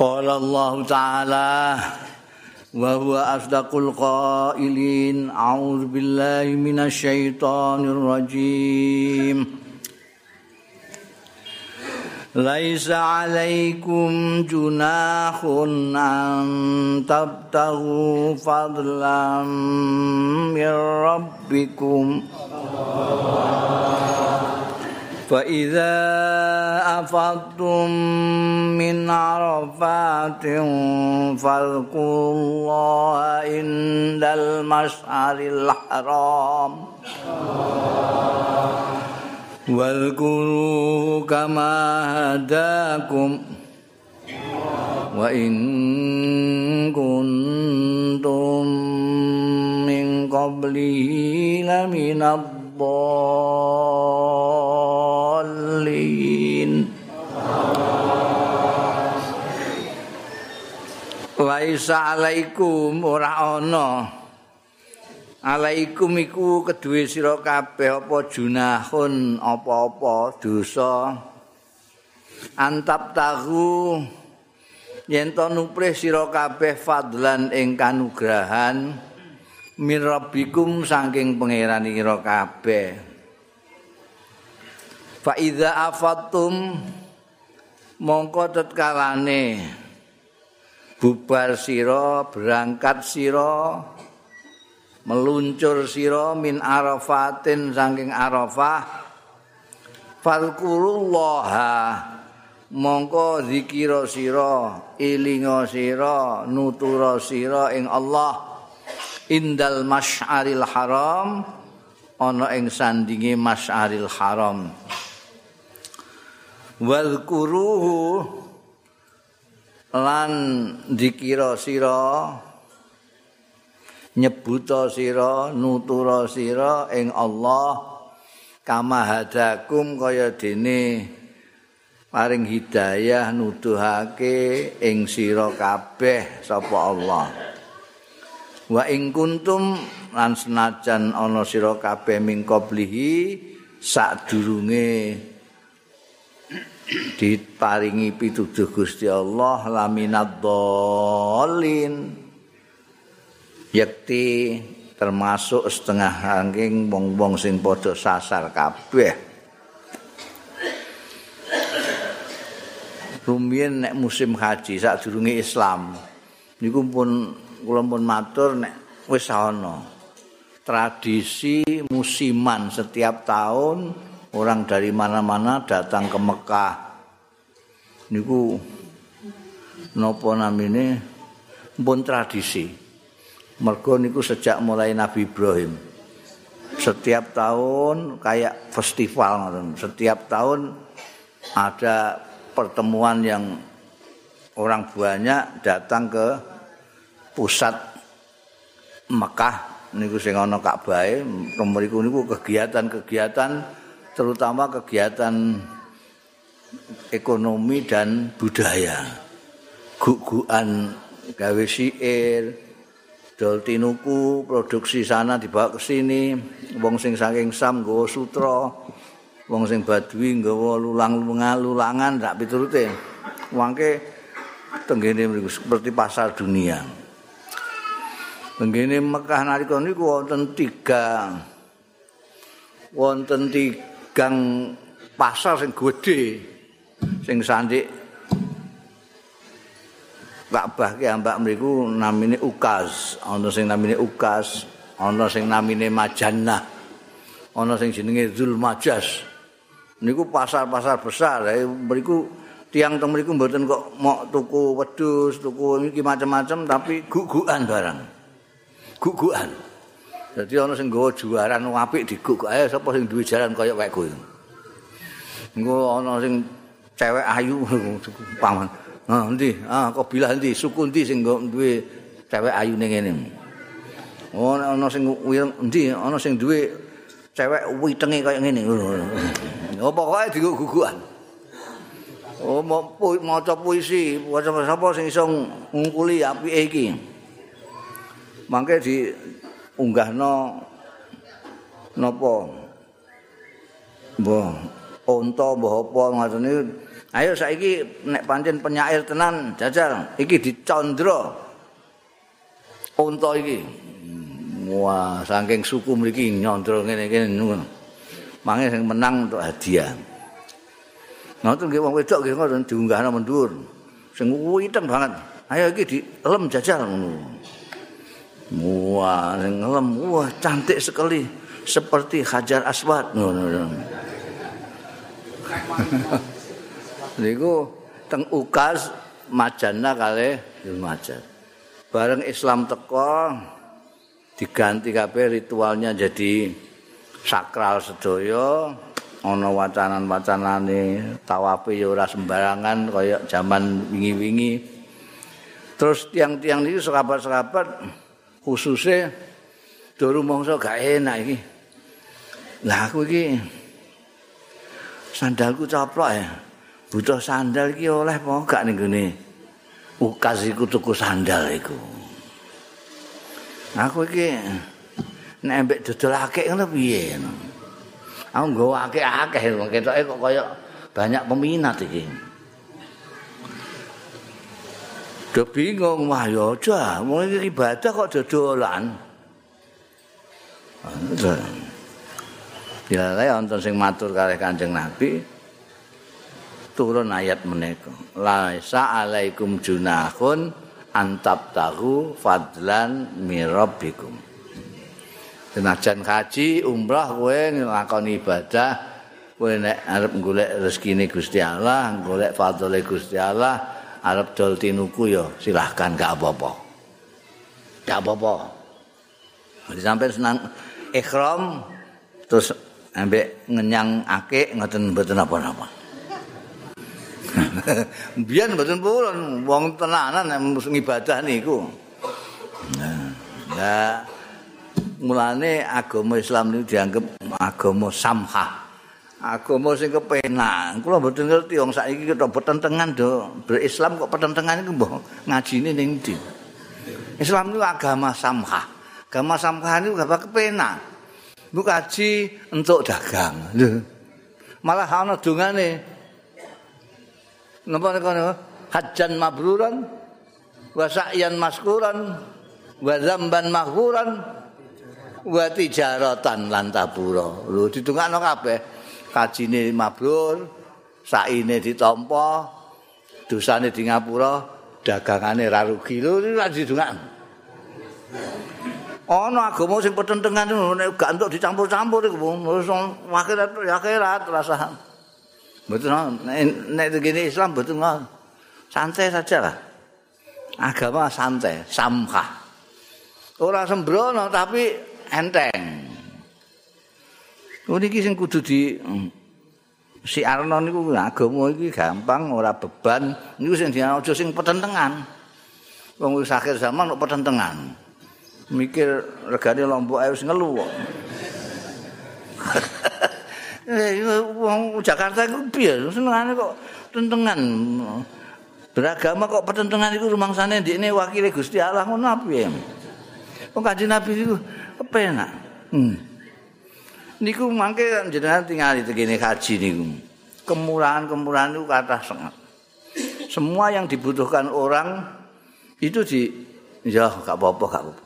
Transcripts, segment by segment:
قال الله تعالى وهو أصدق القائلين أعوذ بالله من الشيطان الرجيم. ليس عليكم جناح أن تبتغوا فضلا من ربكم. فإذا أفضتم من عرفات فاذكروا الله عند المشعر الحرام. واذكروه كما هداكم وإن كنتم من قبله لمن الضالين. Laisa alaikum ora ana Alaikum iku kedue sira kabeh apa junahun apa-apa dosa. Antap tahu yen to nuprih sira kabeh fadlan ing kanugrahan min rabbikum saking pangeran sira kabeh. Fa iza afattum mongko tetkalane bubar sira berangkat sira meluncur sira min arafatin saking arafah falkurullaha mongko zikira sira ilinga sira nutura sira ing Allah indal masyaril haram ana ing sandinge masyaril haram. Wadhkuruhu lan dikira sira nyebuta sira nutura sira ing Allah kama hadakum kaya dene paring hidayah nuduhake ing sira kabeh sapa Allah wa ing kuntum lan senajan ana sira kabeh ming qablihi sadurunge diparingi pituduh Gusti Allah laminad dhalin yakti termasuk setengah ranking wong-wong sing padha sasar kabeh. Rumiyin nek musim haji sadurunge Islam niku pun kula pun matur nek wis ana. Tradisi musiman setiap tahun orang dari mana-mana datang ke Mekah. Niku napa namine? Pun tradisi. Mergo niku sejak mulai Nabi Ibrahim. Setiap tahun kayak festival Setiap tahun ada pertemuan yang orang banyak datang ke pusat Mekah niku sing ana Ka'bah mriku niku kegiatan-kegiatan terutama kegiatan ekonomi dan budaya. Guguan gawe siir, dol tinuku produksi sana dibawa ke sini. Wong sing saking sam nggawa sutra wong sing badui nggawa lulang lulangan dak piturute. Wangke tenggene mriku seperti pasar dunia tenggene Mekah nalika niku wonten tiga wonten tigang pasar sing gedhe sing sandik Ka'bah ki ambak mriku namine Ukaz, ana sing namine Ukaz, ana sing namine Majannah. Ana sing jenenge Zulmajas. Niku pasar-pasar besar, eh, mriku tiang teng mriku mboten kok mok tuku wedhus, tuku iki macam-macam tapi gugukan barang. Gugukan. Jadi ana sing nggawa juaran apik diguguk ae sapa sing duwe jaran kaya wek kowe. Engko ana sing cewek ayu paman. Ah endi? Ah kabilah endi? Suku endi sing duwe cewek ayu ning ngene? Oh ana sing endi? Ana sing duwe cewek witenge kaya ngene. Oh pokoke digugukan. Oh maca puisi, maca sapa sing iso ngungkuli apike iki. Mangke di unggahno napa? Mbah, unta mbah apa ngatene Ayo saiki nek pancen penyair tenan jajal iki dicondro. Unta iki. Wah, saking suku mriki nyondro ngene-ngene ngono. Mangke sing menang untuk hadiah. Ngoten nggih wong wedok nggih ngoten diunggahna mendhuwur. Sing witeng banget. Ayo iki dilem jajal ngono. Wah, ngelem, wah cantik sekali. Seperti Hajar Aswad. Niku teng ukas majana kali majan. Bareng Islam teko diganti kabeh ritualnya jadi sakral sedaya. Ana wacanan-wacanane tawafe ya ora sembarangan kaya zaman wingi-wingi. Terus tiang-tiang iki serabat-serabat khususnya dulu mongso gak enak iki. Lah aku iki sandalku coplok ya. Butuh sandal iki oleh apa gak ning gone? Ukas iku tuku sandal iku. Aku iki nek ambek dodol akeh ngono piye? Aku nggawa akeh-akeh ketoke kok kaya banyak peminat iki Udah bingung, wah ya aja, ibadah kok dodolan. Bila saya nonton sing matur kalih kanjeng Nabi, turun ayat menika. Laisa alaikum junahun antab tahu fadlan mirabbikum. Senajan haji umrah kowe nglakoni ibadah kowe nek arep golek rezekine Gusti Allah golek fadhole Gusti Allah arep dol tinuku ya silahkan gak apa-apa gak apa-apa sampai senang ikhram terus ambek ngenyang akik ngoten mboten apa-apa Biyen mboten purun wong tenanan nek ibadah niku. Nah, mulane agama Islam niku dianggap agama samha. Agama sing kepenak. Kula mboten ngerti wong saiki kita pertentangan do berislam kok pertentangan iku mbah ngajine ning ndi. Islam niku agama samha. Agama samha niku gak kepenak. Bu kaji untuk dagang. Malah ana dungane napa niku hajjan mabruran wa sa'yan maskuran wa dzamban maghfuran wa tijaratan lan tabura lho ditungakno kabeh kajine mabrur saine ditampa dosane di ngapura dagangane ra rugi lho iki lak didungakno ana agama sing petentengan nek gak entuk dicampur-campur iku wis akhirat akhirat rasane Betul, nek begini Islam betul nggak santai saja lah. Agama santai, samha. Orang sembrono tapi enteng. Ini sing kudu di si Arno niku agama iki gampang ora beban niku sing diana aja sing petentengan. Wong wis akhir zaman kok petentengan. Mikir regane lombok ae wis ngelu kok. Eh, wong Jakarta iku piye? Senengane kok tentengan. Beragama kok pertentangan iku rumangsane ndekne wakile Gusti Allah ngono piye? Wong Kanjeng Nabi iku kepenak. Hmm. Niku mangke jenengan tinggal di gini haji niku. Kemurahan-kemurahan itu kata sangat. Semua yang dibutuhkan orang itu di ya gak apa-apa gak apa-apa.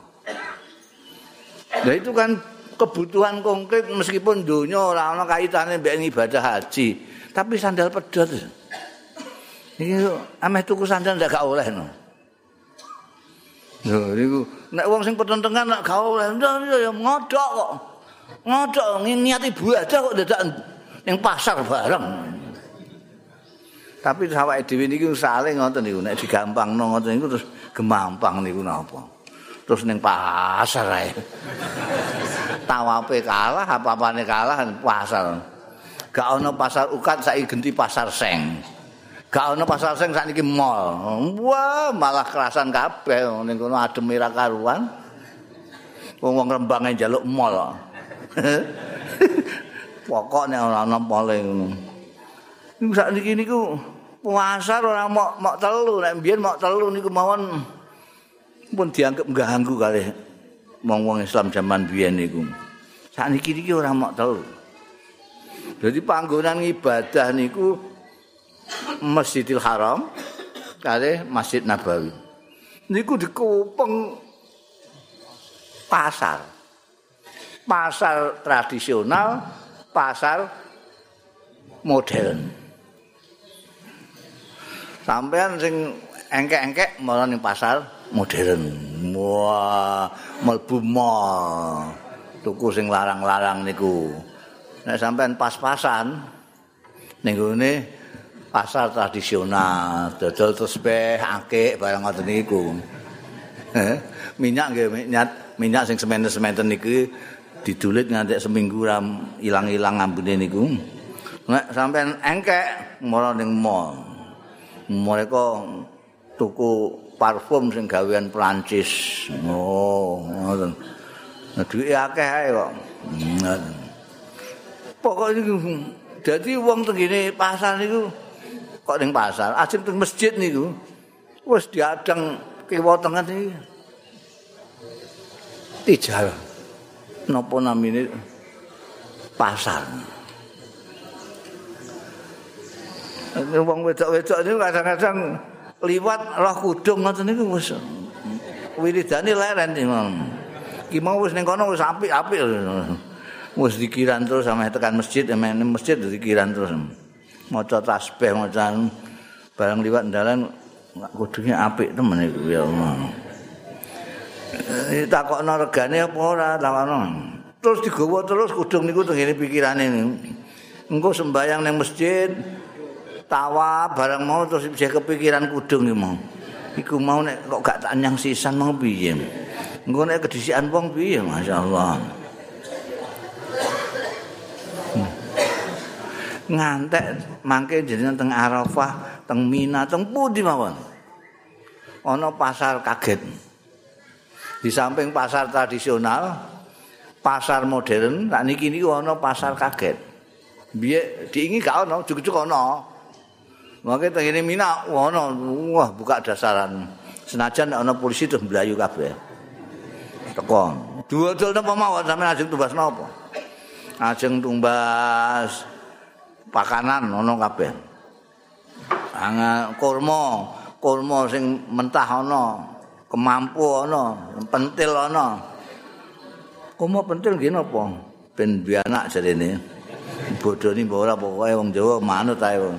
Nah itu kan kebutuhan konkret meskipun dunia ora ana kaitane mbek ibadah haji, tapi sandal pedot. Iki ameh tuku sandal ndak gak oleh no. Lho niku nek wong sing petentengan gak oleh ya ngodok kok. Ngodok niat ibadah kok dadak ning pasar bareng. Tapi sawake dhewe niki saling ngoten niku nek digampangno ngoten niku terus gemampang niku napa. Terus ning pasar ae. tawape kalah apa-apane kalah pasar. Gak ono pasar ukat saiki genti pasar seng. Gak ono pasar seng saiki mall. Wah, malah kerasan kabeh ning kono adem ira karuan. Wong-wong rembange njaluk mall. Pokoknya ora ono mall ngono. Niku sak niki niku pasar ora mok mok telu nek mbiyen mok telu niku mawon pun dianggap ganggu kali wong-wong Islam zaman biyen niku. Sakniki iki ora mok telu. Jadi panggonan ibadah niku Masjidil Haram kali Masjid Nabawi. Niku dikupeng pasar. Pasar tradisional, pasar modern. Sampean sing engkek-engkek malah ning pasar modern. Wah, mlebu mall. Tuku sing larang-larang niku. Nek sampean pas-pasan ning gone pasar tradisional, dodol tesbih, akik barang ngoten niku. minyak nggih minyak minyak sing sementen-sementen niku didulit nganti seminggu ram ilang-ilang ambune niku. Nek sampean engkek mara ning mall. Mereka tuku parfum sing gawean Prancis. Oh, ngoten. Nah, duwe akeh ae kok. Pokoke niku dadi wong tengene pasar niku kok ning pasar, ajeng teng masjid niku wis diadang kiwa tengah iki. Tijal. Napa namine pasar. Wong wedok-wedok niku kadang-kadang liwat roh kudung ngoten niku wis wiridane leren iki mau wis ning kono wis apik-apik. Wis dikiran terus sampe tekan masjid emene masjid dikiran terus. Maca tasbih maca barang liwat dalan kudune apik temen iku ya Allah takokno regane apa ora takokno terus digawa terus kudung niku tengene pikirane engko sembayang ning masjid tawa barang mau terus bisa kepikiran kudung iki mau. Iku mau nek kok gak tak nyang sisan mau piye. Engko nek kedisian wong piye masyaallah. Ngantek mangke jenengan teng Arafah, teng Mina, teng pundi mawon. Ana pasar kaget. Di samping pasar tradisional, pasar modern, tak niki niku ana pasar kaget. Biye diingi gak ana, cukup-cukup ana. Mangke tengene Mina ono wah buka dasaran. Senajan ana polisi terus mlayu kabeh. Teko. Dua-dua napa mawon sampe ajeng tumbas napa? Ajeng tumbas pakanan ono kabeh. Anga kurma, kurma sing mentah ana, kemampu ana, pentil ana. Kurma pentil nggih napa? Ben bianak jarene. Bodoni mbok ora pokoke wong Jawa manut ae wong.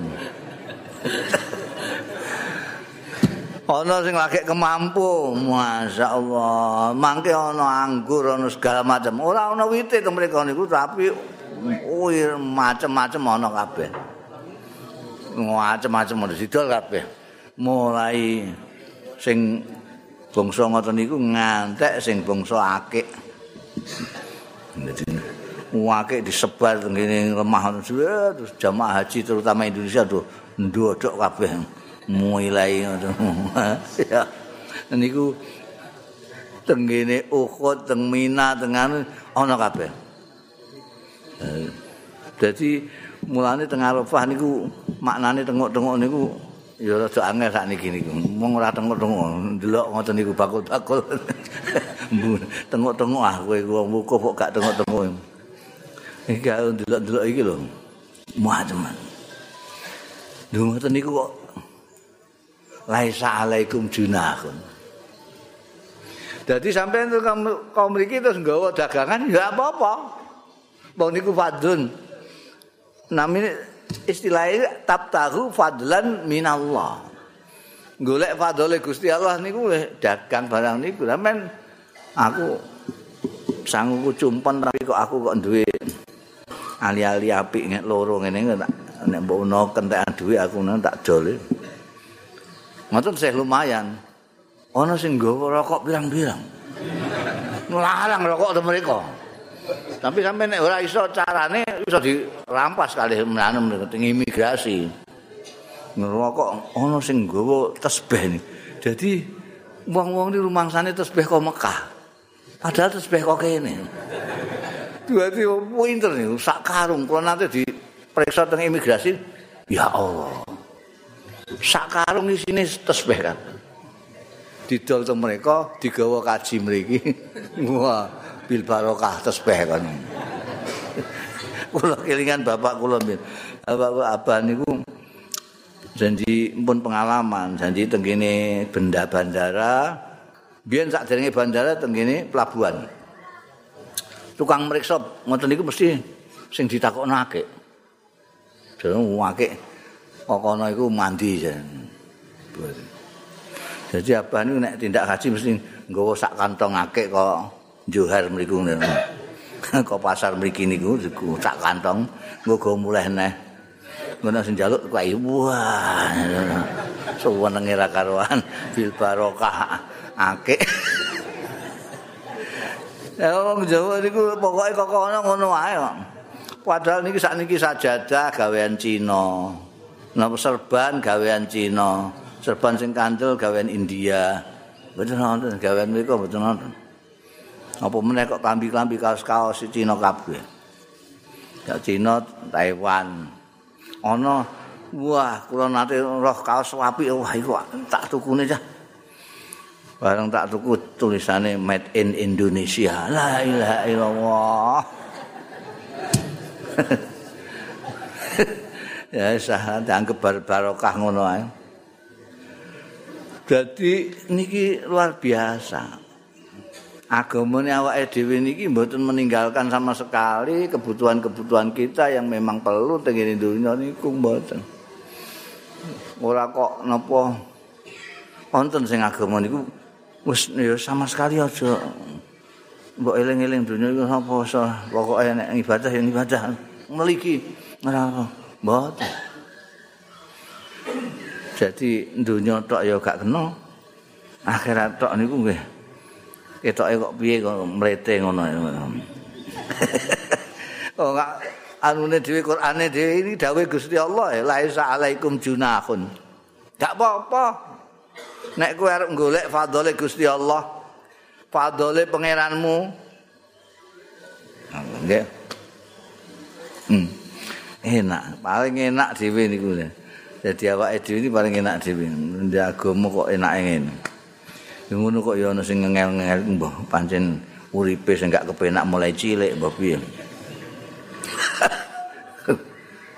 ana sing lagi kemampu masyaallah mangke ana anggur ana segala macam ora ana wite to mriko niku tapi uir macam-macam ana kabeh macam-macam ana sidol kabeh mulai sing bangsa ngoten niku ngantek sing bangsa akik. Akik disebar ngene lemah. Terus jamaah haji terutama Indonesia tuh ndodok kabeh mulai ngono ya niku tenggene Uhud teng Mina tengan ana kabeh. Dadi mulane teng Arafah niku maknane tengok-tengok niku ya rada angel sak niki niku mung ora tengok-tengok ndelok ngoten niku bakul-bakul tengok-tengok ah kowe wong wukuf kok gak tengok-tengok iki gak ndelok-ndelok iki lho macam-macam Lho ngoten niku kok laisa alaikum junahun. Dadi sampeyan kaum mriki terus nggawa dagangan ya apa-apa. Wong niku fadun. Namine istilahnya tabtahu fadlan minallah. Golek fadole Gusti Allah niku dagang barang niku. Sampeyan aku sanggup cumpon tapi kok aku kok duwe ali-ali apik nek loro ngene tak nek mbok ono kentekan dhuwit aku nang tak dol. Ngoten sih lumayan. Ana sing nggawa rokok pirang-pirang. Ngelarang rokok to mereka. Tapi sampe nek ora iso carane iso dirampas kali menanem imigrasi. Ngerokok ana sing nggawa tesbih. Jadi wong-wong di rumangsane tesbih kok Mekah. Padahal tesbih kok kene. Dadi pinter nih, sak karung kula nate di periksa teng imigrasi ya Allah sak karung isine tasbih kan didol teng mereka digawa kaji mriki wah bil barokah tasbih kan. Kula kelingan bapak kula mbien bapak abah niku janji pun pengalaman janji tenggine benda bandara. Biyen sak derenge bandara tenggine pelabuhan. Tukang meriksa ngoten niku mesti sing ditakokno akeh jare akeh kok kono iku mandi jan. Jadi abah niku nek tindak haji mesti nggawa sak kantong akeh kok johar mriku kok pasar mriki niku sak kantong nggo mulih neh ngono sing njaluk kuwi wah suwenenge ra karuan bil barokah akeh Ya wong Jawa niku pokoke kok ngono ngono wae kok. Padahal niki sakniki sajadah gawean Cina. Napa serban gawean Cina. Serban sing kandel gawean India. Mboten wonten gawean mriku mboten wonten. Apa meneh kok klambi-klambi kaos-kaos Cina kabeh. Ya Cina, Taiwan, ana wah kula nate roh kaos apik wah iku tak tukune cah. Bareng tak tuku tulisane made in Indonesia. La ilaha illallah. Ya sah dianggap bar barokah ngono ae. Jadi niki luar biasa. Agamane awake dhewe niki mboten meninggalkan sama sekali kebutuhan-kebutuhan kita yang memang perlu tengene dunia niku mboten. Ora kok napa wonten sing agama niku wis ya sama sekali aja. Mbok eling-eling dunia iku apa iso? Pokoke nek ibadah yang ibadah. Meliki. Ora mboten. Jadi dunia tok ya gak kena. Akhirat tok niku nggih ketoke kok piye kok mrete ngono. Oh enggak anune dhewe Qur'ane dhewe ini dawuh Gusti Allah ya laisa alaikum junahun. Gak apa-apa. Nek kowe arep golek fadhole Gusti Allah fadhole pangeranmu. Nggih. Hmm. enak paling enak dhewe niku dadi awake dhewe iki paling enak dhewe. Ndek agama kok enak ngene ngono kok ya ana sing ngel-ngel mbah pancen uripe sing gak kepenak mulai cilik mbah piye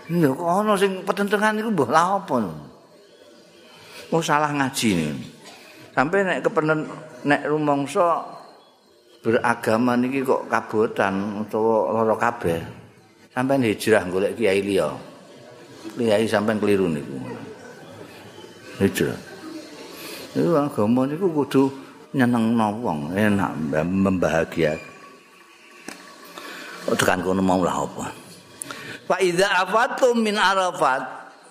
Lho kok ana sing petentengan iku mbah la apa Oh salah ngaji nih. Sampai nek kepenen nek rumangsa beragama niki kok kabotan utawa lara kabeh. Sampai hijrah golek kiai liya. Kiai sampai keliru niku. Hijrah. Iku agama niku kudu nyenengno wong, enak membahagia. Oh, tekan kono mau lah apa. Fa idza afatum min arafat,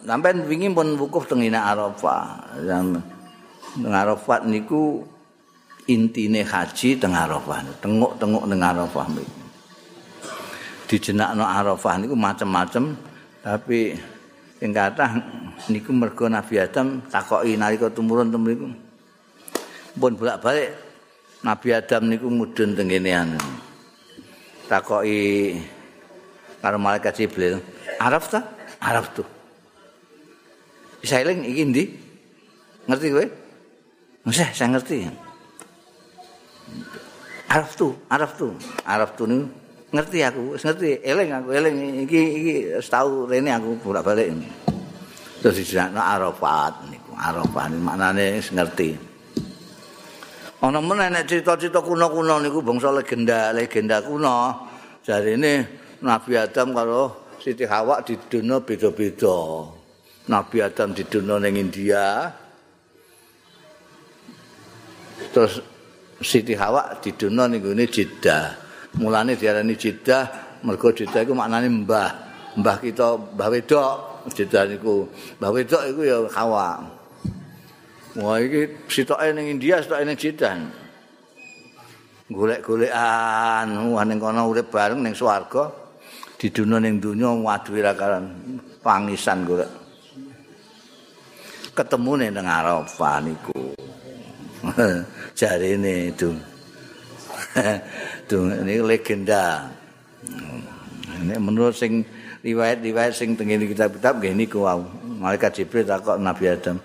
sampean wingi pun wukuf teng Arafah. Teng Arafat niku intine haji teng Arafah, tenguk-tenguk ning Arafah niku. Dijenakno Arafah niku macam-macam tapi sing kathah niku mergo Nabi Adam takoki nalika tumurun teng mriku. Pun bolak-balik Nabi Adam niku mudhun teng kene anu. Takoki karo malaikat Jibril, "Araf ta? Araf tu." Bisa eling iki ndi? Ngerti kowe? Wis saya ngerti. Araf tu, Araf tu. Araf tu niku ngerti aku, wis ngerti, eling aku, eling iki iki setau rene aku bolak-balik. Terus dijenakno Arafat niku. Arafat maknane wis ngerti. Ana meneh nek cita-cita kuno-kuno niku bangsa legenda, legenda kuno. Jarine Nabi Adam karo Siti Hawa didono beda-beda. Nabi Adam didono ning India. Terus Siti Hawa didono ning Jeddah. Mulane diarani jidah mergo jidah iku maknane mbah. Mbah kita mbah wedok. Jidah niku mbah wedok iku ya kawa wah iki sitoke ning India sitoke ning jidah golek-golekan wah ning kono urip bareng ning swarga. Di dunia ning dunia waduh ira pangisan golek. Ketemu ning Arafah niku. Jarine itu ini legenda. Ini menurut sing riwayat-riwayat sing tengene kitab-kitab nggih niku wau. Malaikat Jibril takok Nabi Adam.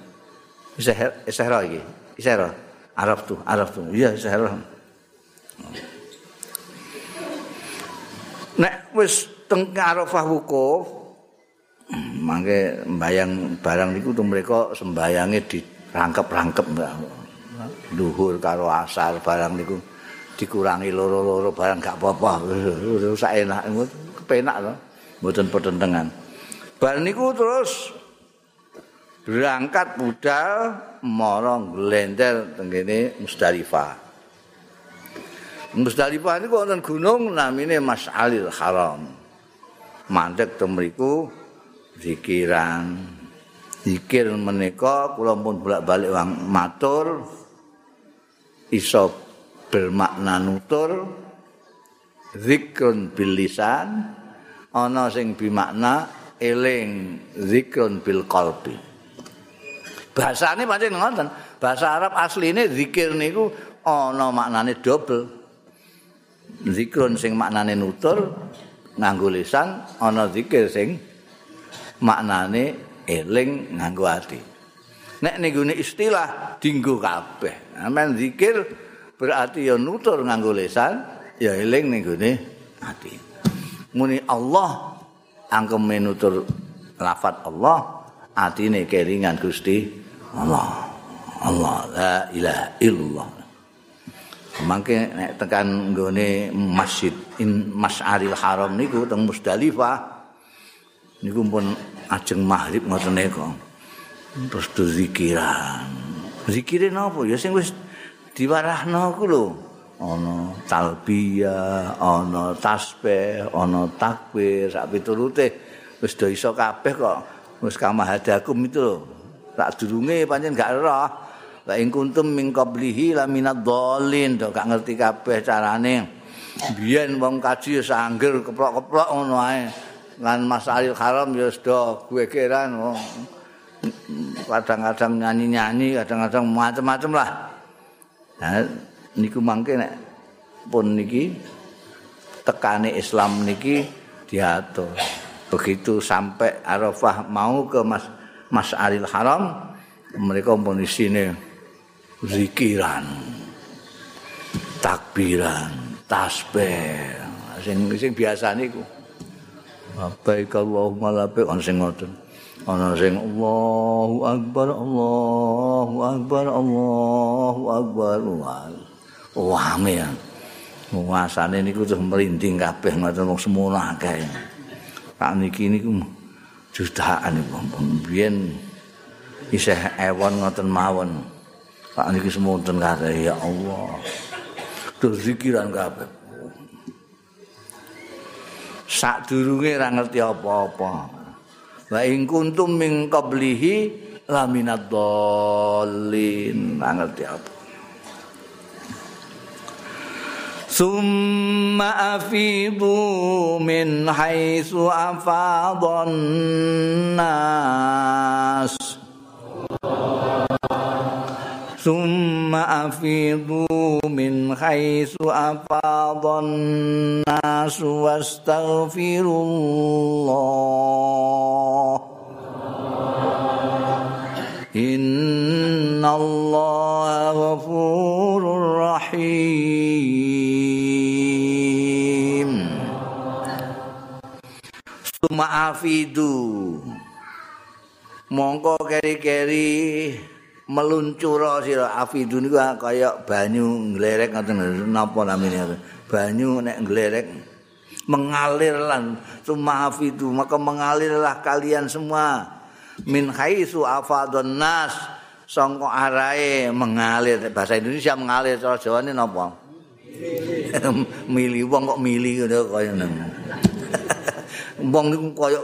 Isra Isra iki. Isra. Arab tuh, Arab tuh. Iya, Isra. Nek wis teng Arafah wukuf, mangke mbayang barang niku tuh mereka sembayange dirangkep-rangkep luhur karo asal barang niku dikurangi loro-loro barang gak apa-apa. Sak enak kepenak to. Mboten pertentangan bar niku terus berangkat budal marang glender tenggene Musdalifah Musdalifah niku wonten gunung namine Mas'alil Haram. Mandek temriku zikiran. Zikir menika kula pun bolak-balik wang matur. Iso bermakna nutur zikrun bil lisan ana sing bimakna eling zikrun bil qalbi bahasane pancen ngoten bahasa Arab asline zikir niku ana maknane double zikrun sing maknane nutur nganggo lisan ana zikir sing maknane eling nganggo ati. Nek ning istilah dinggo kabeh. Amen zikir berarti ya nutur nganggo lisan, ya eling ning gone ati. Muni Allah angkeme nutur lafat Allah, atine kelingan Gusti Allah. Allah la ilaha illallah. Mangke nek tekan nggone Masjid Mas'aril Haram niku teng Musdalifah niku pun ajeng maghrib ngoten. Terus do zikiran. Zikire napa? Ya sing wis diwarahno ku lho. Ana talbiyah, ana tasbih, ana takbir, sak piturute wis do iso kabeh kok. Wis kamahadakum itu lho. Tak durunge pancen gak roh. Lah ing kuntum min qablihi la minad dhalin, gak ngerti kabeh carane. Biyen wong kaji ya sangger keplok-keplok ngono ae. lan Mas Alil Haram ya sudah gue kiran kadang-kadang nyanyi-nyanyi kadang-kadang macam-macam lah niku mangke nek pun niki tekane Islam niki diatur. Begitu sampai Arafah mau ke Mas Mas Alil Haram mereka pun di sini zikiran takbiran tasbih. Sing sing biasa niku. Baik Allahumma labbaik ana sing ngoten. Ana sing Allahu akbar Allahu akbar Allahu akbar. Wah, ya. Nguasane niku terus merinding kabeh ngoten wong semono akeh. Tak niki niku jutaan niku biyen isih ewon ngoten mawon. Pak niki semonten kabeh ya Allah. Terus zikiran kabeh. sadurunge ora ngerti apa-apa. Wa in kuntum min qablihi laminad ora ngerti apa. Summa afidu min haitsu afadhan nas. ثم أفيضوا من حيث أفاض الناس واستغفروا الله إن الله غفور رحيم ثم أفيضوا mongko keri-keri meluncur sira. Afidu niku kaya banyu nglerek ngoten napa namine banyu nek nglerek mengalir lan summa afidu maka mengalirlah kalian semua. Min haitsu afadun nas sangka arae mengalir. Bahasa Indonesia mengalir cara Jawa napa? Mili wong kok mili ngono kaya nang. Wong niku kaya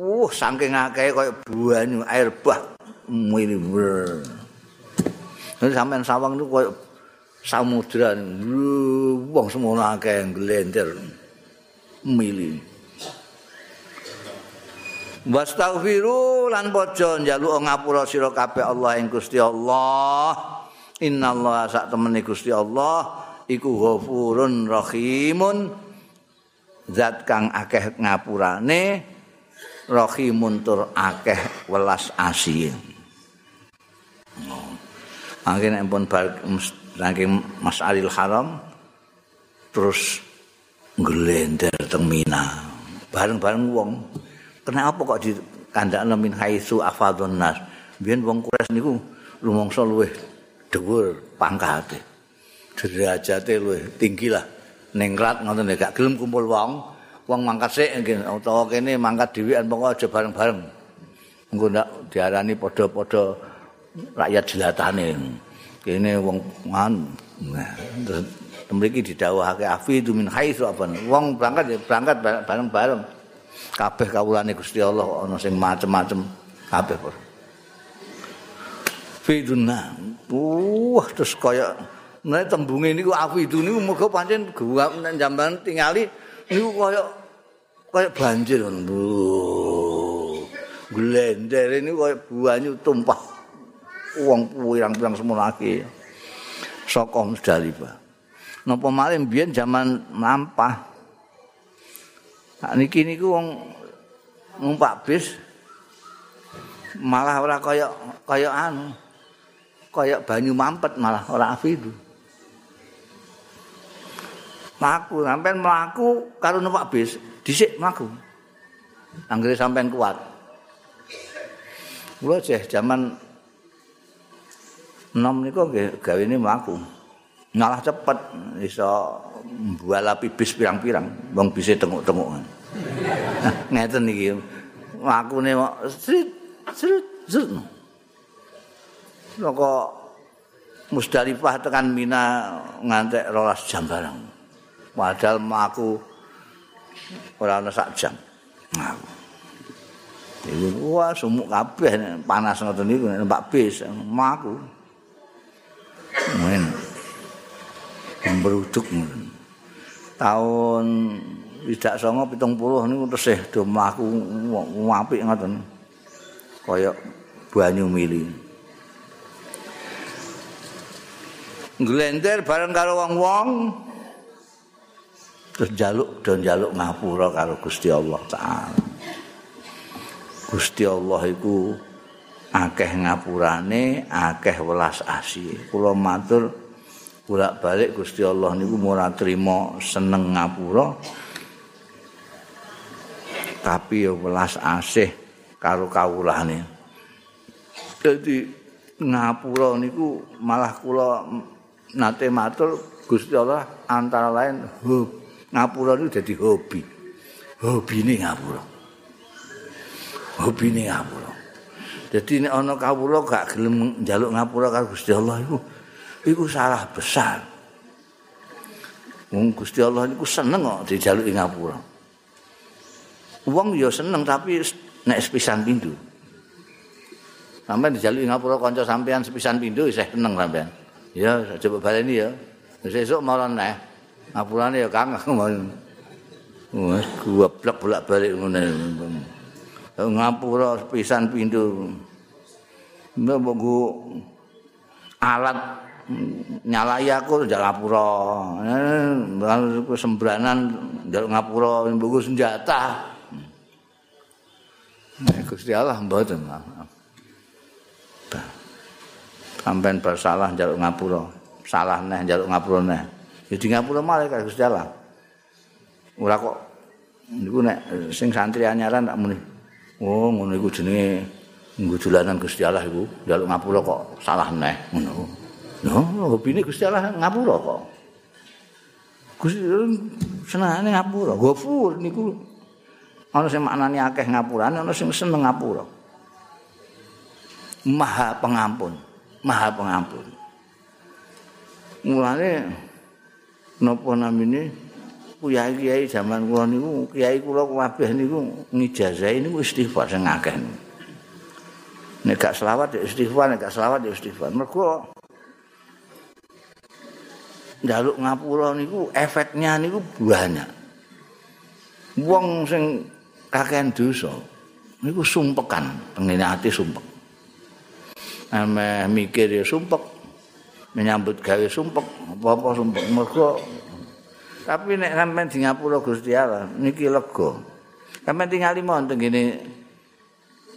uh saking akeh kaya banyu air bah ber. Nanti sampean sawang itu koyo samudra wong semono akeh glender mili. Wastaghfiru lan pojo njaluk ngapura sira kabeh Allah ing Gusti Allah. Innallaha sak temene Gusti Allah iku ghafurun rahimun zat kang akeh ngapurane rahimun tur akeh welas asih. Akhirnya pun saking Mas Alil Haram terus ngelender teng Mina. Bareng-bareng wong. Kenapa kok di kandakna min haitsu afadun nas? Biyen wong Quraisy niku rumangsa luwih dhuwur pangkate derajate luwih tinggi lah. Ningrat ngoten gak gelem kumpul wong. Wong mangkat sik utawa kene mangkat dhewean pokoke aja bareng-bareng. Engko ndak diarani padha-padha rakyat jelatane kene wong ngan nah mriki didhawuhake afi itu min haitsu afan wong berangkat berangkat bareng-bareng kabeh kawulane Gusti Allah ana sing macem-macem kabeh Fiduna. Wah, terus kaya nek tembunge niku afidu niku muga pancen gua nek jamban tingali niku kaya kaya banjir ngono. Glender ini kaya banyu tumpah. Wong pirang-pirang semono lagi. Saka Musdalifah. Napa malih mbiyen zaman lampah. Nah, niki niku wong numpak bis malah ora kaya kaya anu. kaya banyu mampet malah ora afidu. Maku sampean mlaku karo numpak bis, dhisik mlaku. Anggere sampean kuat. Jeh jaman nom niku nggih gawene mlaku. Malah cepet iso mbalapi bis pirang-pirang, wong bise tenguk-tenguk. Ngeten iki. Makune srit srit srit. Saka Musdalifah tekan Mina ngantek rolas jam bareng. Padahal aku ora ana sak jam. Iku wah sumuk kabeh panas ngoten niku numpak bis maku. Men. Beruduk Tahun tidak songo pitung puluh niku tesih do mlaku apik ngoten. Kaya banyu mili. glender bareng karo wong-wong terus jaluk dan jaluk ngapura karo Gusti Allah taala. Gusti Allah iku akeh ngapurane, akeh welas asih. Kula matur bolak-balik Gusti Allah niku ora trima seneng ngapura. Tapi ya welas asih karo kawulane. Dadi ngapura niku malah kula nate matur Gusti Allah antara lain hub ngapura itu jadi hobi hobi ini ngapura hobi ini ngapura jadi ini ono kawula gak gelem njaluk ngapura karo Gusti Allah itu itu salah besar Wong Gusti Allah niku seneng kok dijaluki ngapura. Wong ya seneng tapi nek sepisan pindho. Sampai dijaluki ngapura kanca sampean sepisan pindho isih seneng sampean. Ya, coba baleni ya. Sesuk malah neh. Ngapurane ya Kang. Wes goblok bolak-balik ngene. Ngapura pisan pindho. Mbok nggo alat nyalai aku. Eh, sembranan njak ngapura mbok senjata. Nek Gusti Allah mboten. sampean bersalah njaluk ngapura salah neh njaluk ngapura neh ya di ngapura malah Gusti Allah ora kok niku nek sing santri anyaran tak muni oh ngono iku jenenge ngudulanan Gusti Allah iku. Njaluk ngapura kok salah neh ngono. Lho hobine Gusti Allah ngapura kok. Gusti senengane ngapura. Ghafur niku. Ana sing maknane akeh ngapurane ana sing seneng ngapura. Maha pengampun maha pengampun. Mulane napa namine kiai-kiai zaman kula niku kiai kula kabeh niku ngijazahi niku istighfar sing akeh. Nek gak selawat ya istighfar, nek gak selawat ya istighfar. Mergo njaluk ngapura niku efeknya niku banyak. Wong sing kakean dosa niku sumpekan, pengene ati sumpek. ame mikir ya sumpek menyambut gawe sumpek apa-apa sumpek mergo tapi nek sampean di ngapura Gusti Allah niki lega. Sampean tinggal lima untuk gini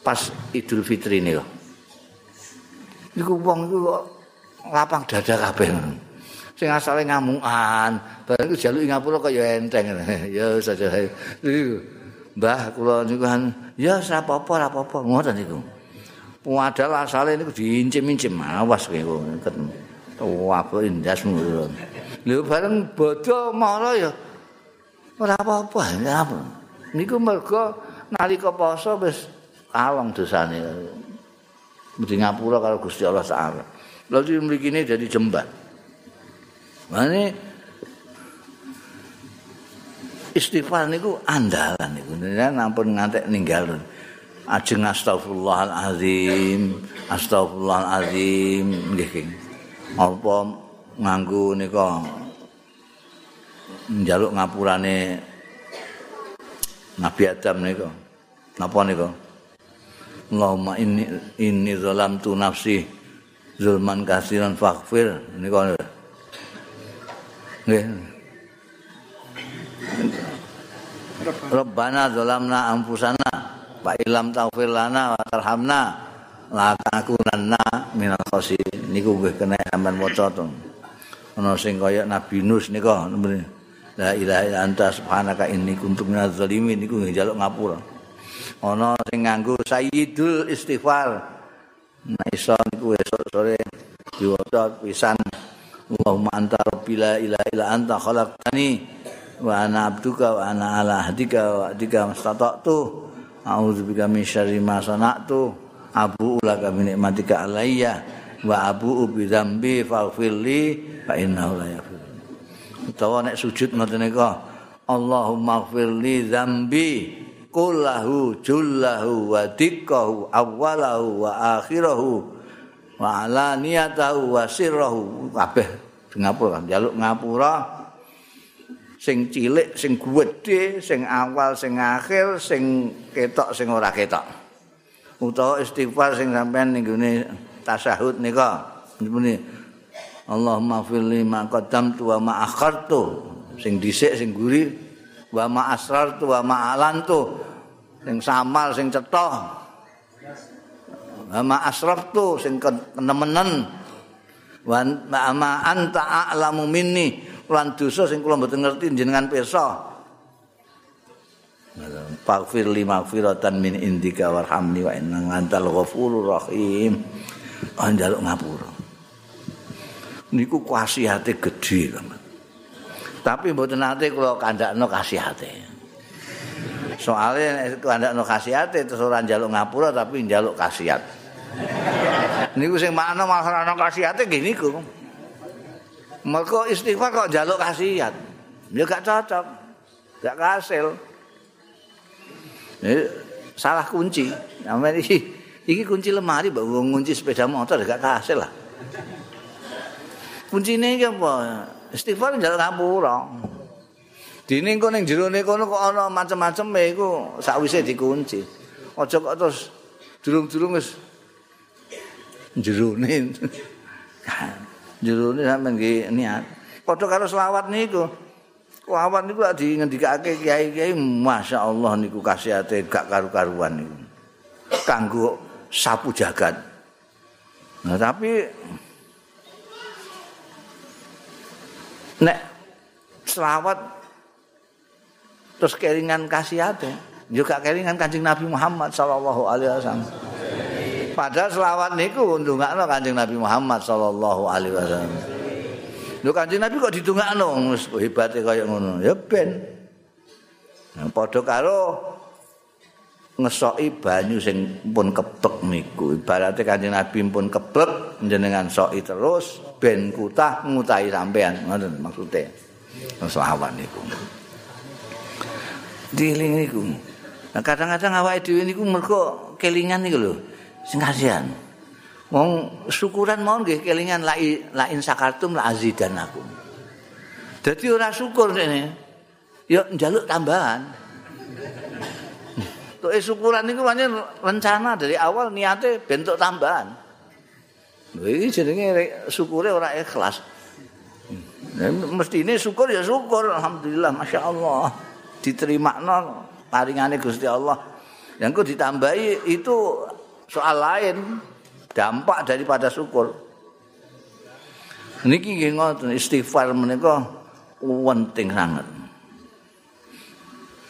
pas Idul Fitri ini kok. Niku wong iku kok lapang dada kabeh. Sing asale ngamungan bareng jaluk ngapura kok ya enteng. Ya saja Mbah kula niku kan ya ora apa-apa ora apa-apa. Ngoten niku. Padahal asale niku diincim-incim awas kowe ngoten. Wah, apa indas Lha bareng bodho mara ya ora apa-apa ya apa. Niku mergo nalika poso wis kalong dosane. Mesti ngapura karo Gusti Allah Taala. Lalu mriki ini jadi jembat. Mane istighfar niku andalan niku. Nampun ngantek ninggal. Ajeng astagfirullahalazim, astagfirullahalazim nggih. Apa nganggo nika njaluk ngapurane Nabi Adam nika. Napa nika? Allahumma inni inni zalamtu nafsi zulman kasiran faghfir nika. Nggih. Rabbana zalamna anfusana fa illam taghfir lana wa tarhamna la takunanna minal khasirin niku nggih kena sampean waca to ana sing kaya Nabi Nus nika la ilaha illa anta subhanaka inni kuntu minaz zalimin niku njaluk ngapura. Ana sing nganggo sayyidul istighfar. Nah iso niku esuk sore diwaca pisan Allahumma anta rabbi la illa anta khalaqtani wa ana abduka wa ana ala hadika wa adika mastata'tu a'udzubika min syarri ma sana'tu abu ulaka bi nikmatika alayya wa abu bi dzambi faghfirli fa innahu la yaghfir utawa nek sujud ngoten nika Allahumma ighfirli dzambi kullahu jullahu wa dikkahu awwalahu wa akhirahu wa alaniyatahu wa sirrahu kabeh ngapura njaluk ngapura sing cilik, sing gedhe, sing awal, sing akhir, sing ketok, sing ora ketok. Utawa istighfar sing sampean ning gone tasyahud nika. Nipuni Allahumma firli ma qaddamtu wa ma akhartu. Sing dhisik sing guri wa ma asrartu wa ma alantu. Sing samal sing cetha. Wa ma asraftu sing kenemenen. Wa ma anta a'lamu minni. lan dosa sing kula mboten ngerti jenengan pirsa. Faghfir li maghfiratan min indika warhamni wa innaka antal ghafurur rahim. Anjaluk ngapura. Niku kasihate gedhe, Tapi mboten nate kula kandakno kasihate. Soale kandakno kasihate terus ora njaluk ngapura tapi njaluk kasihat. niku sing makna masalah kasihate nggih niku. Mereka istighfar kok jaluk kasihan. Ya gak cocok. Gak kasil. Ini salah kunci. Namanya ini kunci lemari, bawa kunci sepeda motor, gak kasil lah. Kunci ini apa? Istighfar jaluk ngapura. Dini kok ning jero ne kono kok ana macam-macam e iku sakwise dikunci. Aja kok terus durung-durung wis jerone. jerone sampean nggih niat. Padha karo selawat niku. Selawat niku lak dingendikake kiai-kiai masyaallah niku kasihate gak karu-karuan niku. Kanggo sapu jagat. Nah, tapi nek selawat terus kelingan kasihate juga kelingan Kanjeng Nabi Muhammad sallallahu alaihi wasallam. Padahal selawat niku ndongakno Kanjeng Nabi Muhammad sallallahu alaihi wasallam. Lho Kanjeng Nabi kok didongakno hebate kaya ngono. Ya ben. Nah, padha karo ngesoki banyu sing pun kebek niku. Ibarate Kanjeng Nabi pun kebek jenengan soki terus ben kutah ngutahi sampean. Ngoten maksude. Selawat niku. Diling niku. Nah, kadang-kadang awake dhewe niku mergo kelingan niku lho. sing kasihan. Wong syukuran mau nggih kelingan la in sakartum la azidanakum. Dadi ora syukur rene. Ya njaluk tambahan. Tuh syukuran niku pancen rencana dari awal niate bentuk tambahan. Lha iki jenenge syukure ora ikhlas. Mesti ini syukur ya syukur alhamdulillah masya Allah diterima no paringane Gusti Allah. Yang kok ditambahi itu soal lain dampak daripada syukur niki nggih ngoten istighfar menika penting sangat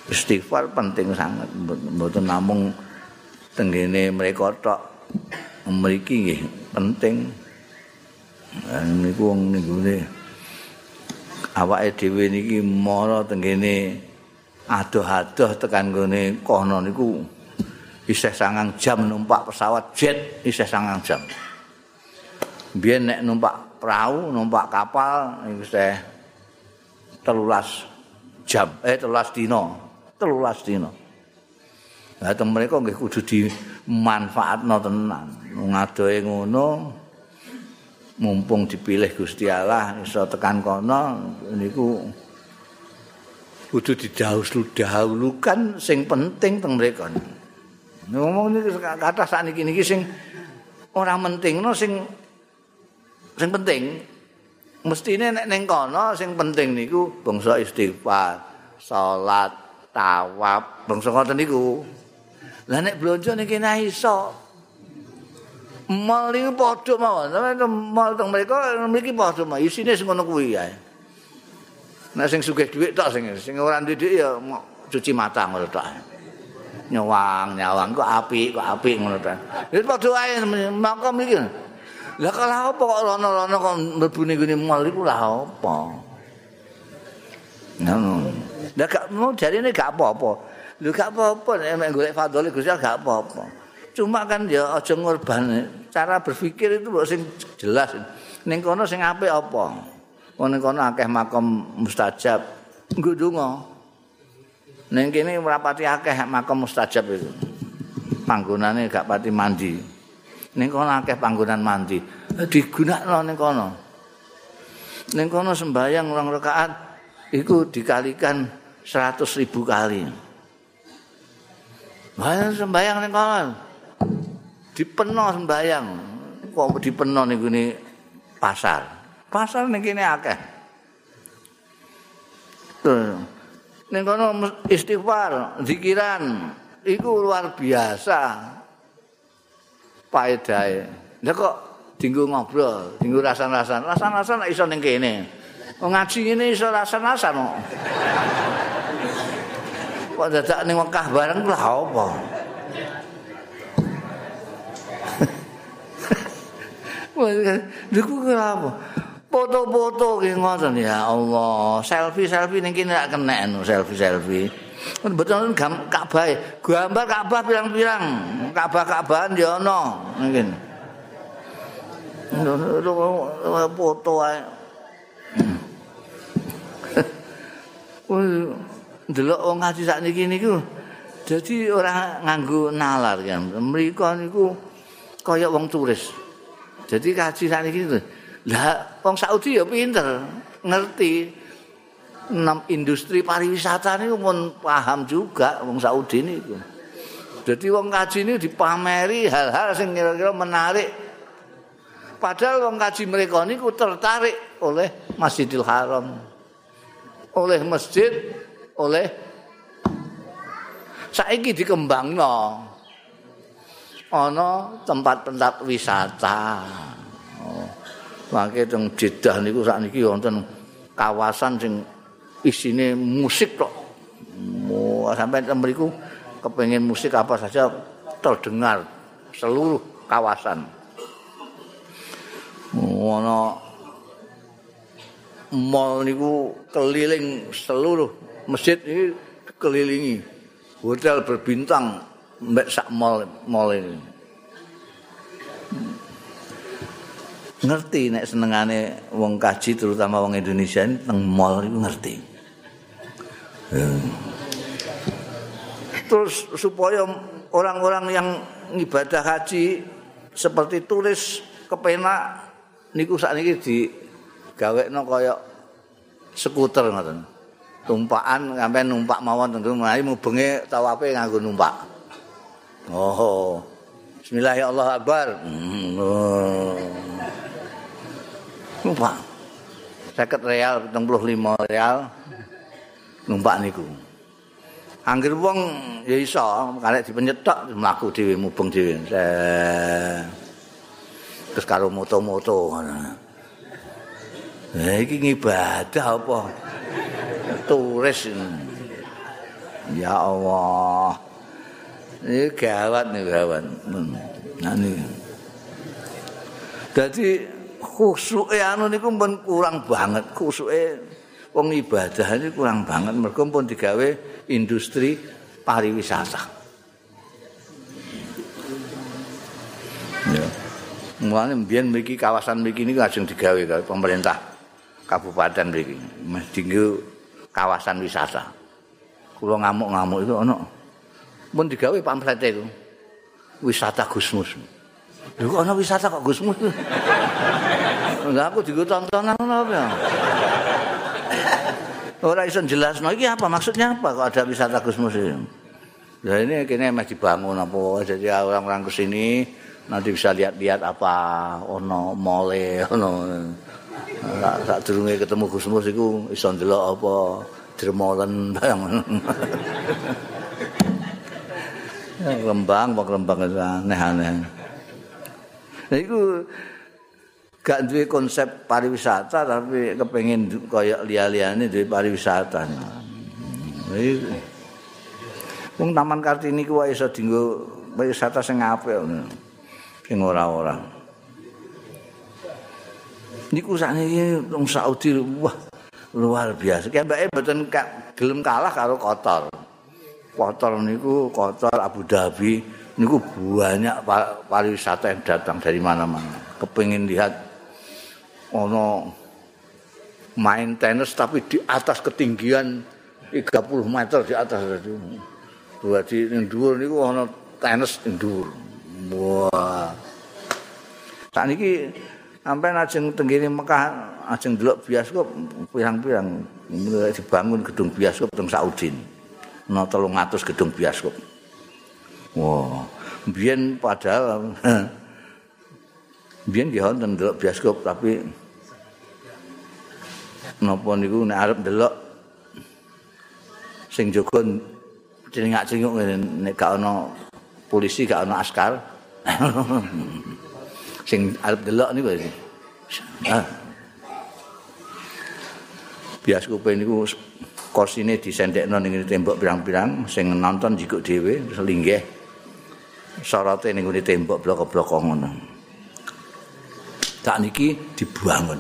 istighfar penting sangat. Mboten namung tenggene mereka tok. Mriki nggih penting. Niku wong niku awake dhewe niki mara tenggene adoh-adoh tekan gone kono niku. Isih sangang jam numpak pesawat jet isih sangang jam. Biyen nek numpak perahu numpak kapal niku isih telulas jam eh telulas dino telulas dino. Lah teng mereka nggih kudu dimanfaatno tenan. Ngadohe ngono mumpung dipilih Gusti Allah iso tekan kono niku kudu didahulukan sing penting teng mereka. Ngomong niki kata sakniki niki sing ora mentingno sing sing penting. Mestine nek ning kono sing penting niku bangsa istighfar, salat, tawaf bangsa ngoten niku. Lah nek blonjo niki nek iso. Mal niku padha mawon. Mal teng mereka mriki padha mawon. Isine sing ngono kuwi ya nek sing sugih dhuwit tok sing sing ora ndek ya cuci mata ngono tok nyawang nyawang kok apik kok apik ngono ta wis padha wae mangko mriki. Lah kalau apa kok rono-rono kok mlebu ning mal iku lah apa? Ngono Lah gak mau jarine gak apa-apa. Lho gak apa-apa nek golek fadhole Gusti gak apa-apa. Cuma kan ya aja ngorban cara berpikir itu kok sing jelas. Ning kono sing apik apa? Wong ning kono akeh makam mustajab. Nggo donga. Ning kene merapati akeh makam mustajab itu. Panggonane gak pati mandi. Ning kono akeh panggonan mandi. Digunakno ning kono. Ning kono sembayang rong rakaat iku dikalikan seratus ribu kali. Bayang sembayang nih kawan. Dipenuh sembayang. Kok dipenuh nih gini pasar. Pasar nih gini akeh. Nih kono istighfar, zikiran. Iku luar biasa. Paedai. Lah kok tinggu ngobrol, tinggu rasan-rasan. Rasan-rasan iso ning kene. Ngaji ini iso rasan-rasan kok. kok dadak ning Mekah bareng lah apa Niku apa? Foto-foto ki ngoten ya Allah. Selfie-selfie ning kene gak kena anu selfie-selfie. Betul Ka'bah. Gambar Ka'bah pirang-pirang. Ka'bah-Ka'bahan ya ana mungkin. Foto ae. ndelok wong ngaji sak niki niku dadi ora nganggo nalar kan. Mriku niku kaya wong turis. Jadi kaji sak niki lah wong Saudi ya pinter ngerti. Enam industri pariwisata niku pun paham juga wong Saudi niku. Jadi wong kaji ini dipameri hal-hal sing kira-kira menarik. Padahal wong kaji mereka niku tertarik oleh Masjidil Haram oleh masjid oleh saiki dikembangno ana tempat-tempat wisata. Oh. Mangke teng Jeddah niku sakniki wonten kawasan sing isine musik tok. Oh, sampai teng mriku kepengin musik apa saja terdengar seluruh kawasan. Oh, ana mall niku keliling seluruh masjid ini kelilingi. Hotel berbintang mbak sak mall mall ini. Ngerti nek senengane wong kaji terutama wong Indonesia ini teng mall itu ngerti. Terus supaya orang-orang yang ibadah haji seperti turis kepenak niku saat ini di gawe no kaya skuter ngoten tumpakan sampai numpak mawon tentu mari mubenge tawafe nganggo numpak. Oh. Bismillahirrahmanirrahim. Hmm, oh. Numpak. 50 real, 75 real. Numpak niku. Angger wong ya iso, karek dipenyet tok mlaku dhewe mubeng dhewe. Terus karo moto-moto ngono. Eh iki ngibadah apa? turis Ya Allah. Ini gawat nih gawat. Nah ini. Jadi khusyuknya anu niku pun kurang banget. Khusyuknya wong ibadah ini kurang banget. Mereka pun digawe industri pariwisata. Ya. Mulane mbiyen mriki kawasan mriki niku lajeng digawe pemerintah kabupaten mriki. Mesti kawasan wisata. Kula ngamuk-ngamuk itu ana. Mun digawe pamflet itu. Wisata Gusmus. Lho kok ana wisata kok Gusmus? Lah aku digo tontonan ngono apa? Ora iso jelasno iki apa maksudnya apa kok ada wisata Gusmus ini? Ya ini kini masih dibangun apa jadi orang-orang ke sini nanti bisa lihat-lihat apa ono mole ono sak durunge ketemu Gusmus iku iso ndelok apa dermolen bang. Lembang, bang lembang aneh-aneh. Nah, itu gak duwe konsep pariwisata tapi kepengin kaya liya-liyane duwe pariwisata. Iki wong Taman Kartini ku iso dienggo pariwisata sing apik sing ora-ora. Niku sakniki wong Saudi wah luar biasa. Kayak mboten gelem kalah karo kotor. Kotor niku kotor Abu Dhabi niku banyak pariwisata yang datang dari mana-mana. Kepengin lihat ono main tenis tapi di atas ketinggian 30 meter di atas itu. Dua di dhuwur niku ono tenis ning dhuwur. Wah. Saat ini sampai ajeng tenggiri Mekah ajeng delok bioskop pirang-pirang dibangun gedung bioskop teng Saudi. ana 300 gedung bioskop. Wah, biyen padahal biyen nggih wonten delok bioskop tapi napa niku nek arep delok sing jaga celingak-celinguk nek gak ana polisi gak ana askar sing arep delok niku ah bioskop niku kursine disendekno ning tembok pirang-pirang sing nonton jikuk dhewe terus linggih sorote ning tembok blok-blok ngono. Tak niki dibangun.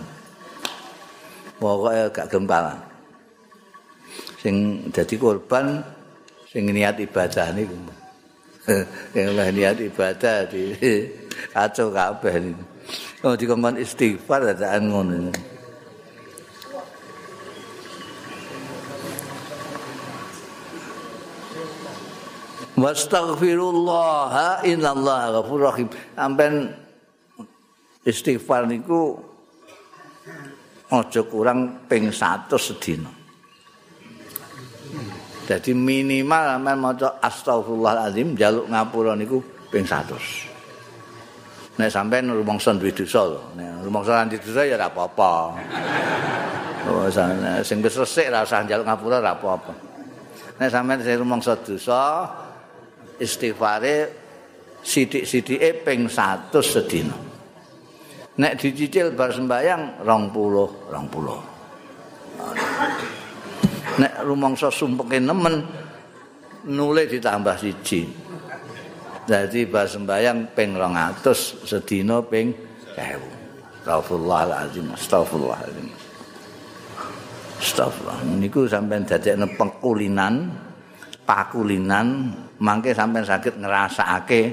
Pokoke gak gempal. Sing dadi korban sing niat ibadah niku. Sing niat ibadah di kacau kabeh. Oh dikongkon istighfar dadaan ngono. Wastaghfirullah innallaha ghafurur rahim. Sampeyan istighfar niku aja kurang ping 100 sedina. Jadi minimal sampeyan maca astagfirullahalazim jaluk ngapura niku ping 100. Nek sampeyan rumangsa duwe dosa lho. Nek rumangsa duwe dosa ya ora apa-apa. Oh, sing wis resik ra usah njaluk ngapura ora apa-apa. Nek sampeyan sing rumangsa dosa, istighfare sithik-sithike ping 100 sedina. Nek dicicil bar sembayang 20, 20. Nek rumangsa sumpeke nemen nule ditambah siji. Jadi bar sembayang ping 200 sedina ping 1000. Astagfirullahaladzim, astagfirullahaladzim. Astagfirullah. Niku sampean dadekne pengkulinan, pakulinan mangke sampean sakit ngrasakake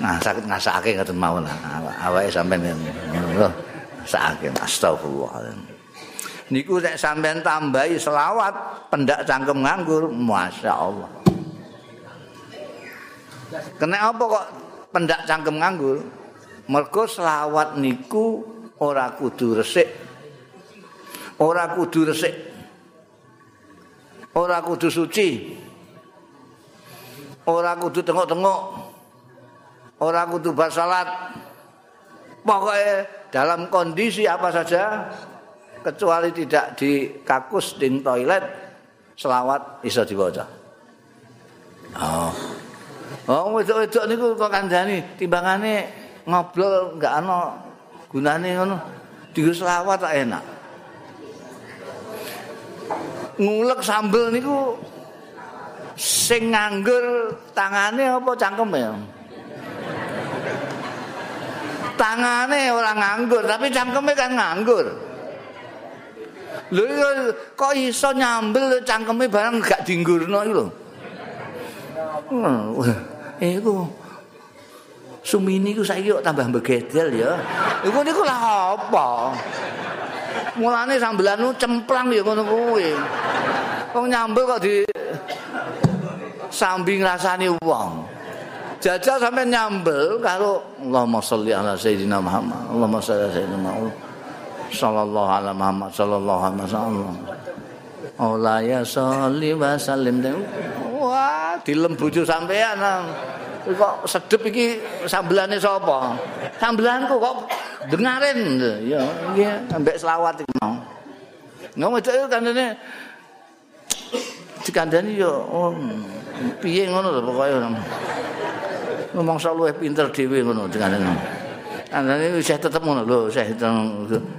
nah sakit ngrasakake ngoten mawon awake sampean ngrasakake astagfirullah niku nek sampean tambahi selawat pendak cangkem nganggur masyaallah. Kena apa kok pendak cangkem nganggur? Mergo selawat niku ora kudu resik. Ora kudu resik. Ora kudu suci. Ora kudu tengok-tengok. Ora kudu basalat pokoknya dalam kondisi apa saja kecuali tidak di kakus di toilet selawat iso diwaca oh oh wedok-wedok niku kok kandhani timbangane ngobrol enggak ana gunane ngono digo selawat tak enak ngulek sambel niku sing nganggur tangane apa cangkeme? Tangane ora nganggur, tapi cangkeme kan nganggur. Lho kok iso nyambel cangkeme barang gak dinggurno iku lho. Iku Sumini ku saiki kok tambah begedel ya. Iku niku lah apa? Mulane sambelan cemplang ya ngono kuwi. Wong nyambel kok di sambi ngrasani wong. Jajal sampe nyambel karo Allahumma sholli ala sayyidina Muhammad. Allahumma sholli ala sayyidina Muhammad. Sallallahu ala Muhammad sallallahu alaihi wasallam. Allah ya sholli wa sallim. Wah, dilembuju sampean. Kok sedep iki sambelane sapa? Sambelanku kok dengarin. Ya, nggih, ambek selawat iki mau. Ngomong itu kandane dikandani yo oh, piye ngono lho pokoke ngomong sok luwih pinter dhewe ngono dikandani Andane wis tetep ngono lho, saya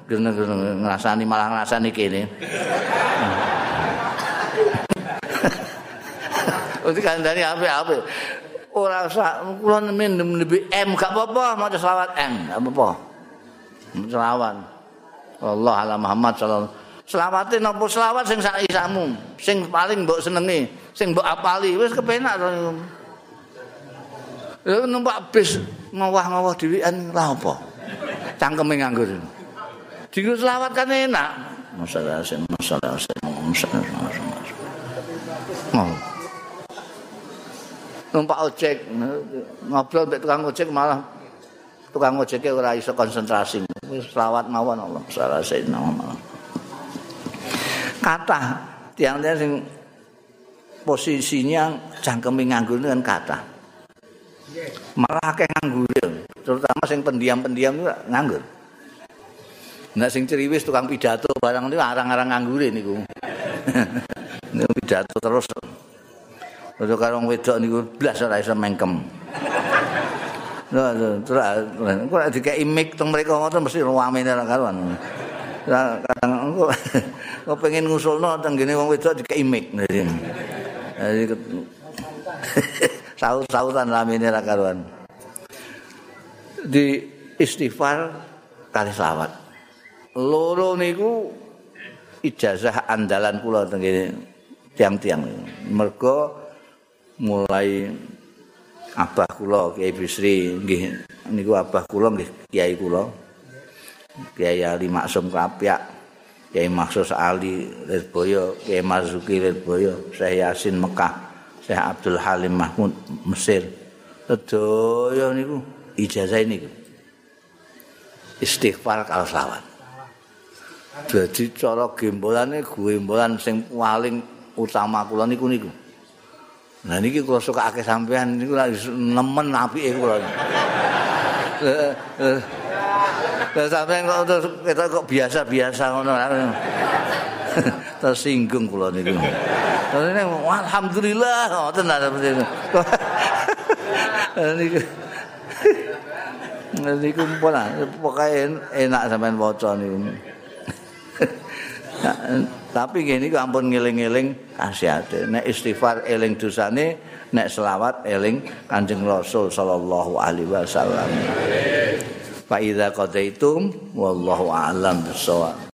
gene-gene ngrasani malah ngrasani kene. Untuk kandani ape-ape. Ora usah kula nemen lebih M gak apa-apa, maca selawat M, gak apa-apa. Selawat. Allah ala Muhammad sallallahu Selawate napa selawat sing sak isamu, sing paling mbok senengi, sing mbok apali, wis kepenak to. Numpak bis ngawah-ngawah dhewean lha apa? Cangkeme nganggur. Dienggo selawat kan enak. Masalah sing masalah sing masalah. Oh. Numpak ojek ngobrol mbek tukang ojek malah tukang ojeknya ora iso konsentrasi. Wis selawat mawon Allah. Salah sing nama. kata tiang-tiang sing posisinya cangkeme nganggur kan kata malah akeh nganggur terutama sing pendiam-pendiam itu nganggur Nah sing ceriwis tukang pidato barang itu arang-arang nganggur niku. Niku pidato terus. Terus karo wedok niku blas ora iso mengkem. Nah, terus kok dikeki mic teng mriko ngoten mesti ruamene ora karuan. kadang engko kok pengen ngusulno tenggene wong wedok dikek imik dadi saut-sautan lamine ra karuan. Di istighfar kali selawat. Loro niku ijazah andalan kula tenggene tiang-tiang. Mergo mulai abah kula Kiai Bisri nggih niku abah kula nggih kiai kula. Kiai Ali Maksum Kapyak, Kiai Maksus Ali Lirboyo, Kiai Marzuki Lirboyo, Syekh Yasin Mekah, Syekh Abdul Halim Mahmud Mesir. Sedaya niku ijazah niku. Istighfar kal selawat. Jadi cara gembolane gembolan sing paling utama kula niku niku. Nah niki kula suka akeh sampean niku nemen apike kula. Lah sampean kok terus kita kok biasa-biasa ngono. Tersinggung kula niku. Terus alhamdulillah oh, seperti itu. Niku niku pola pokoke enak sampean waca niku. Tapi gini ampun ngiling-ngiling kasihate. Nek istighfar eling dosane, nek selawat eling Kanjeng Rasul sallallahu alaihi wasallam. Fa idza qadaitum wallahu a'lam bissawab.